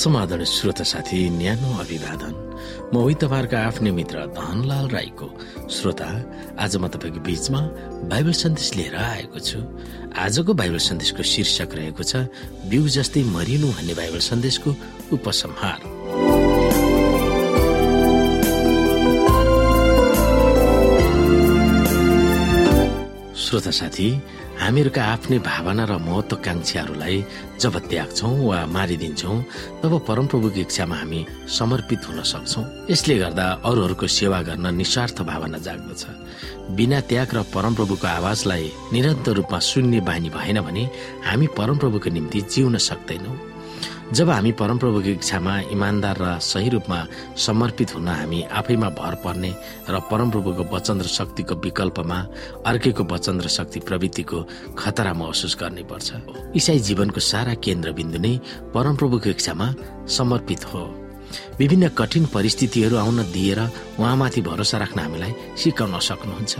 समाधान श्रोता साथी न्यानो अभिवादन। म होइ तपाईँहरूको आफ्नै मित्र धनलाल राईको श्रोता। आज म तपाईँको बीचमा बाइबल सन्देश लिएर आएको छु। आजको बाइबल सन्देशको शीर्षक रहेको छ बिउ जस्तै मरिनु भन्ने बाइबल सन्देशको उपसंहार। श्रोता साथी हामीहरूका आफ्नै भावना र महत्वाकांक्षाहरूलाई जब त्याग्छौँ वा मारिदिन्छौँ तब परमप्रभुको इच्छामा हामी समर्पित हुन सक्छौँ। यसले गर्दा अरूहरूको सेवा गर्न निस्वार्थ भावना जाग्दछ। बिना त्याग र परमप्रभुको आवाजलाई निरन्तर रूपमा सुन्ने बानी भएन भने हामी परमप्रभुको निम्ति जिउन सक्दैनौँ। जब हामी परमप्रभुको इच्छामा इमान्दार र सही रूपमा समर्पित हुन हामी आफैमा भर पर्ने र परमप्रभुको वचन र शक्तिको विकल्पमा अर्कैको वचन र शक्ति प्रवृत्तिको खतरा महसुस गर्नै पर्छ। इसाई जीवनको सारा केन्द्रबिन्दु नै परमप्रभुको इच्छामा समर्पित हो। विभिन्न कठिन परिस्थितिहरू आउन दिएर उहाँमाथि भरोसा राख्न हामीलाई सिकाउन सक्नुहुन्छ।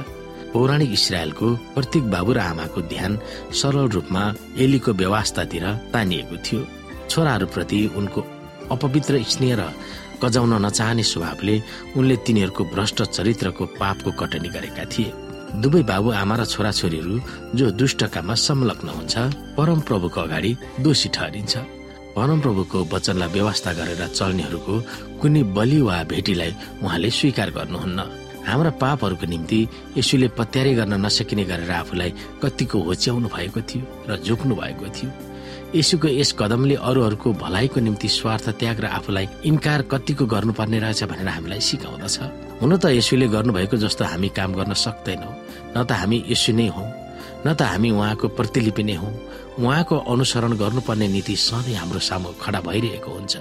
पौराणिक इसरायलको प्रत्येक बाबु र आमाको ध्यान सरल रूपमा एलीको व्यवस्थातिर तानिएको थियो। छोराहरूप्रति उनको अपवित्र स्नेह र कजाउन नचाहने स्वभावले उनले तिनीहरूको भ्रष्ट चरित्रको पापको कटनी गरेका थिए। दुवै बाबु आमा र छोराछोरीहरू जो दुष्ट काममा संलग्न हुन्छ परम प्रभुको अगाडि दोषी ठहरिन्छ। परम प्रभुको वचनलाई व्यवस्था गरेर चल्नेहरूको कुनै बलि वा भेटीलाई उहाँले स्वीकार गर्नुहुन्न। हाम्रा पापहरूको निम्ति यसुले पत्यारे गर्न नसकिने गरेर आफूलाई कतिको होच्याउनु भएको थियो र झुक्नु भएको थियो। यसुको यस कदमले अरूहरूको भलाइको निम्ति स्वार्थ त्याग र आफूलाई इन्कार कतिको गर्नुपर्ने रहेछ भनेर हामीलाई सिकाउँदछ। हुन त यसुले गर्नुभएको जस्तो हामी काम गर्न सक्दैनौँ। न त हामी यसु नै हौ। न त हामी उहाँको प्रतिलिपि नै हौ। उहाँको अनुसरण गर्नुपर्ने नीति सधैँ हाम्रो सामु खडा भइरहेको हुन्छ।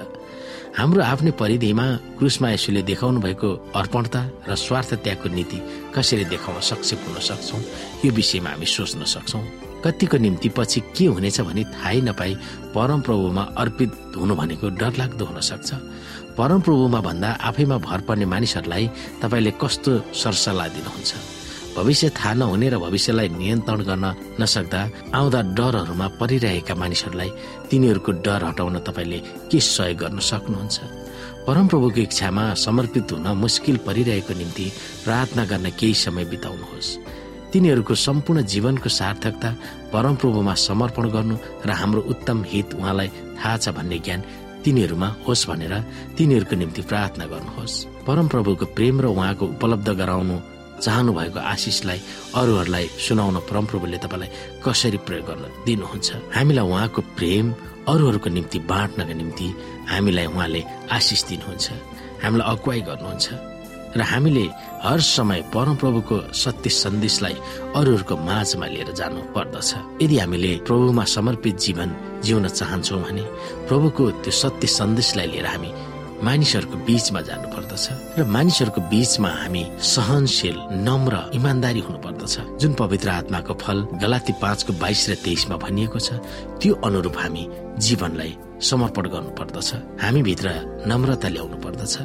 हाम्रो आफ्नै परिधिमा क्रुसमा यसुले देखाउनु भएको अर्पणता र स्वार्थ त्यागको नीति कसरी देखाउन सक्षम हुन सक्छौ यो विषयमा हामी सोच्न सक्छौ। कतिको निम्ति पछि के हुनेछ भने थाहै नपाई परमप्रभुमा अर्पित हुनु भनेको डरलाग्दो हुन सक्छ। परमप्रभुमा भन्दा आफैमा भर पर्ने मानिसहरूलाई तपाईँले कस्तो सरसल्लाह दिनुहुन्छ? भविष्य थाहा नहुने र भविष्यलाई नियन्त्रण गर्न नसक्दा आउँदा डरहरूमा परिरहेका मानिसहरूलाई तिनीहरूको डर हटाउन तपाईँले के सहयोग गर्न सक्नुहुन्छ? परमप्रभुको इच्छामा समर्पित हुन मुस्किल परिरहेको निम्ति प्रार्थना गर्न केही समय बिताउनुहोस्। तिनीहरूको सम्पूर्ण जीवनको सार्थकता परमप्रभुमा समर्पण गर्नु र हाम्रो उत्तम हित उहाँलाई थाहा छ भन्ने ज्ञान तिनीहरूमा होस् भनेर तिनीहरूको निम्ति प्रार्थना गर्नुहोस्। परमप्रभुको प्रेम र उहाँको उपलब्ध गराउनु चाहनु भएको आशिषलाई अरूहरूलाई सुनाउन परमप्रभुले तपाईँलाई कसरी प्रयोग गर्न दिनुहुन्छ? हामीलाई उहाँको प्रेम अरूहरूको निम्ति बाँड्नका निम्ति हामीलाई उहाँले आशिष दिनुहुन्छ। हामीलाई अगुवाई गर्नुहुन्छ। र हामीले हर समय परमप्रभुको सत्य सन्देशलाई अरूहरूको माझमा लिएर जानु पर्दछ। यदि हामीले प्रभुमा समर्पित जीवन जिउन चाहन्छौँ भने प्रभुको त्यो सत्य सन्देशलाई लिएर हामी मानिसहरूको बीचमा जानु पर्दछ र मानिसहरूको बीचमा हामी सहनशील नम्र इमान्दारी हुनु पर्दछ जुन पवित्र आत्माको फल गलाती पाँचको बाइस र तेइसमा भनिएको छ त्यो अनुरूप हामी जीवनलाई समर्पण गर्नु पर्दछ हामी भित्र नम्रता ल्याउनु पर्दछ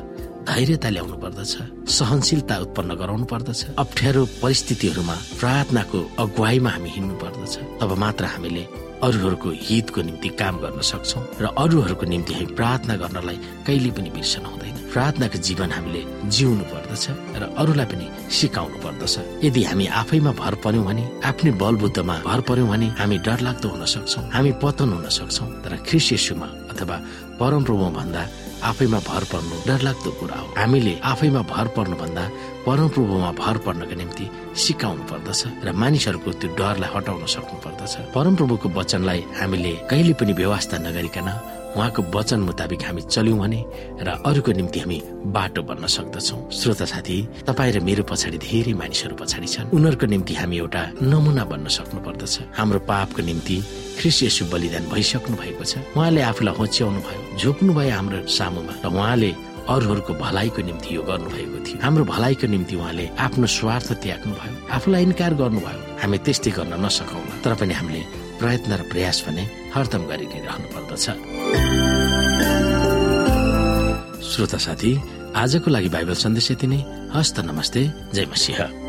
धैर्यता ल्याउनु पर्दछ सहनशीलता उत्पन्न गराउनु पर्दछ अप्ठ्यारो परिस्थितिहरूमा प्रार्थनाको अगुवाईमा हामी हिँड्नु पर्दछ। तब मात्र हामीले अरूहरूको हितको निम्ति काम गर्न सक्छौ र अरूहरूको निम्ति हामी प्रार्थना गर्नलाई कहिले पनि बिर्सन हुँदैन। प्रार्थनाको जीवन हामीले जिउनु पर्दछ र अरूलाई पनि सिकाउनु पर्दछ। यदि हामी आफैमा भर पर्यौँ भने आफ्नै बलबुद्धमा भर पर्यौँ भने हामी डरलाग्दो हुन सक्छौँ हामी पतन हुन सक्छौँ। तर ख्रिसियसुमा अथवा परमप्रभु भन्दा आफैमा भर पर्नु डरलाग्दो कुरा हो। हामीले आफैमा भर पर्नु भन्दा परमप्रभुमा भर पर्नको निम्ति सिकाउनु पर्दछ र मानिसहरूको त्यो डरलाई हटाउन सक्नु पर्दछ। परमप्रभुको वचनलाई हामीले कहिले पनि व्यवस्था नगरिकन उहाँको वचन मुताबिक हामी चल्यौँ भने र अरूको निम्ति हामी बाटो बन्न सक्दछौ। श्रोता साथी तपाईँ र मेरो पछाडि धेरै मानिसहरू पछाडि छन्। उनीहरूको निम्ति हामी एउटा नमुना बन्न सक्नु पर्दछ हाम्रो पापको निम्ति ख्रिस यसु बलिदान भइसक्नु भएको छ। उहाँले आफूलाई होच्याउनु भयो झोक्नु भयो हाम्रो सामुमा र उहाँले अरूहरूको भलाइको निम्ति यो गर्नुभएको थियो। हाम्रो भलाइको निम्ति उहाँले आफ्नो स्वार्थ त्याग्नु भयो आफूलाई इन्कार गर्नुभयो। हामी त्यस्तै गर्न नसकौँला। तर पनि हामीले प्रयत्न र प्रयास भने हरदम गरि नै रहनु पर्दछ श्रोता साथी आजको लागि बाइबल सन्देश यति नै। हस्त नमस्ते। जय मसिंह।